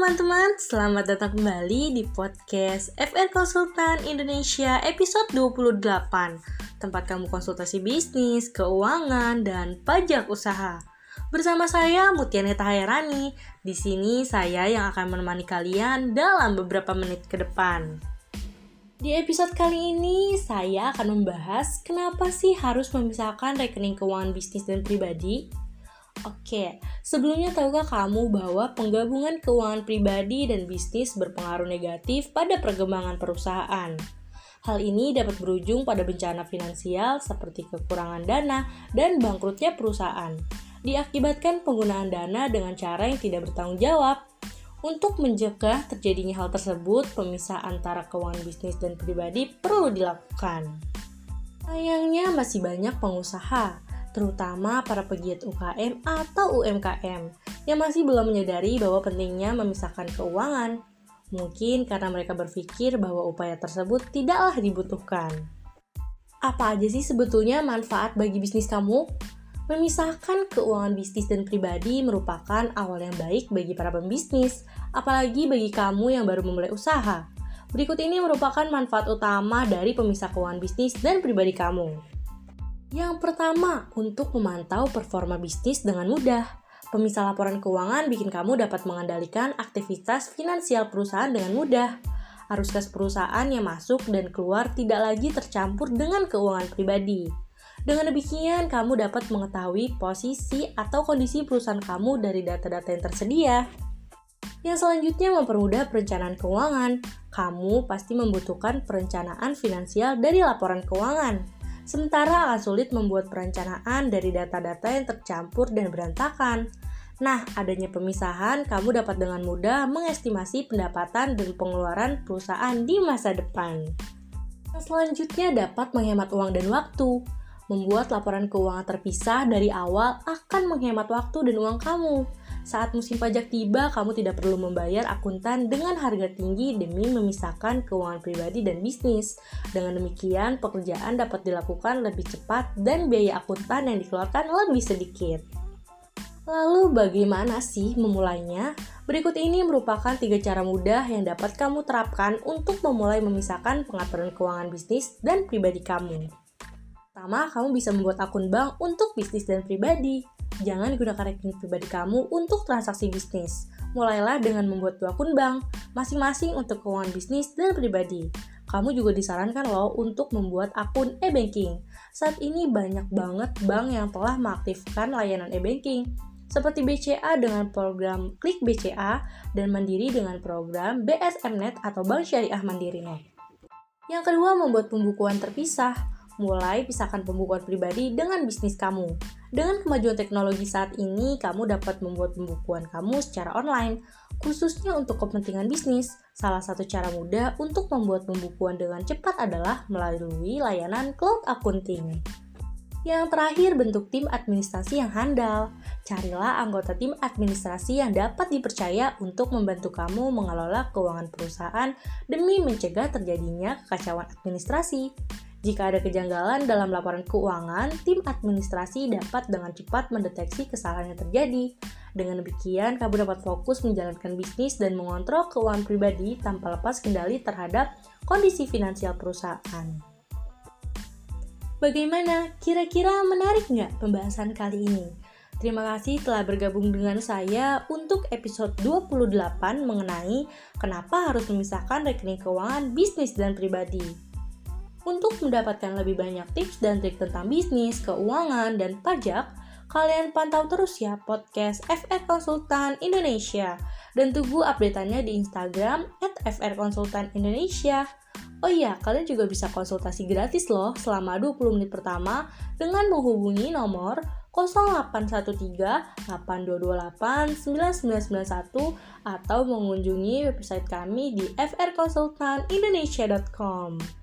teman-teman, selamat datang kembali di podcast FR Konsultan Indonesia episode 28 Tempat kamu konsultasi bisnis, keuangan, dan pajak usaha. Bersama saya Mutiane Tahairani Di sini saya yang akan menemani kalian dalam beberapa menit ke depan. Di episode kali ini, saya akan membahas kenapa sih harus memisahkan rekening keuangan bisnis dan pribadi Oke, sebelumnya tahukah kamu bahwa penggabungan keuangan pribadi dan bisnis berpengaruh negatif pada perkembangan perusahaan? Hal ini dapat berujung pada bencana finansial seperti kekurangan dana dan bangkrutnya perusahaan, diakibatkan penggunaan dana dengan cara yang tidak bertanggung jawab. Untuk mencegah terjadinya hal tersebut, pemisah antara keuangan bisnis dan pribadi perlu dilakukan. Sayangnya masih banyak pengusaha terutama para pegiat UKM atau UMKM yang masih belum menyadari bahwa pentingnya memisahkan keuangan. Mungkin karena mereka berpikir bahwa upaya tersebut tidaklah dibutuhkan. Apa aja sih sebetulnya manfaat bagi bisnis kamu? Memisahkan keuangan bisnis dan pribadi merupakan awal yang baik bagi para pembisnis, apalagi bagi kamu yang baru memulai usaha. Berikut ini merupakan manfaat utama dari pemisah keuangan bisnis dan pribadi kamu. Yang pertama, untuk memantau performa bisnis dengan mudah. Pemisah laporan keuangan bikin kamu dapat mengendalikan aktivitas finansial perusahaan dengan mudah. Arus kas perusahaan yang masuk dan keluar tidak lagi tercampur dengan keuangan pribadi. Dengan demikian, kamu dapat mengetahui posisi atau kondisi perusahaan kamu dari data-data yang tersedia. Yang selanjutnya mempermudah perencanaan keuangan. Kamu pasti membutuhkan perencanaan finansial dari laporan keuangan sementara akan sulit membuat perencanaan dari data-data yang tercampur dan berantakan. Nah, adanya pemisahan, kamu dapat dengan mudah mengestimasi pendapatan dan pengeluaran perusahaan di masa depan. Selanjutnya dapat menghemat uang dan waktu. Membuat laporan keuangan terpisah dari awal akan menghemat waktu dan uang kamu. Saat musim pajak tiba, kamu tidak perlu membayar akuntan dengan harga tinggi demi memisahkan keuangan pribadi dan bisnis. Dengan demikian, pekerjaan dapat dilakukan lebih cepat dan biaya akuntan yang dikeluarkan lebih sedikit. Lalu bagaimana sih memulainya? Berikut ini merupakan tiga cara mudah yang dapat kamu terapkan untuk memulai memisahkan pengaturan keuangan bisnis dan pribadi kamu. Pertama, kamu bisa membuat akun bank untuk bisnis dan pribadi jangan gunakan rekening pribadi kamu untuk transaksi bisnis. Mulailah dengan membuat dua akun bank, masing-masing untuk keuangan bisnis dan pribadi. Kamu juga disarankan loh untuk membuat akun e-banking. Saat ini banyak banget bank yang telah mengaktifkan layanan e-banking, seperti BCA dengan program Klik BCA dan Mandiri dengan program BSMNet atau Bank Syariah Mandiri Net. Yang kedua, membuat pembukuan terpisah. Mulai pisahkan pembukuan pribadi dengan bisnis kamu. Dengan kemajuan teknologi saat ini, kamu dapat membuat pembukuan kamu secara online, khususnya untuk kepentingan bisnis. Salah satu cara mudah untuk membuat pembukuan dengan cepat adalah melalui layanan cloud accounting. Yang terakhir, bentuk tim administrasi yang handal. Carilah anggota tim administrasi yang dapat dipercaya untuk membantu kamu mengelola keuangan perusahaan demi mencegah terjadinya kekacauan administrasi. Jika ada kejanggalan dalam laporan keuangan, tim administrasi dapat dengan cepat mendeteksi kesalahan yang terjadi. Dengan demikian, kamu dapat fokus menjalankan bisnis dan mengontrol keuangan pribadi tanpa lepas kendali terhadap kondisi finansial perusahaan. Bagaimana? Kira-kira menarik nggak pembahasan kali ini? Terima kasih telah bergabung dengan saya untuk episode 28 mengenai kenapa harus memisahkan rekening keuangan bisnis dan pribadi. Untuk mendapatkan lebih banyak tips dan trik tentang bisnis, keuangan, dan pajak, kalian pantau terus ya podcast FR Konsultan Indonesia dan tunggu updateannya di Instagram at FR Konsultan Indonesia. Oh iya, kalian juga bisa konsultasi gratis loh selama 20 menit pertama dengan menghubungi nomor 0813 8228 9991 atau mengunjungi website kami di frkonsultanindonesia.com.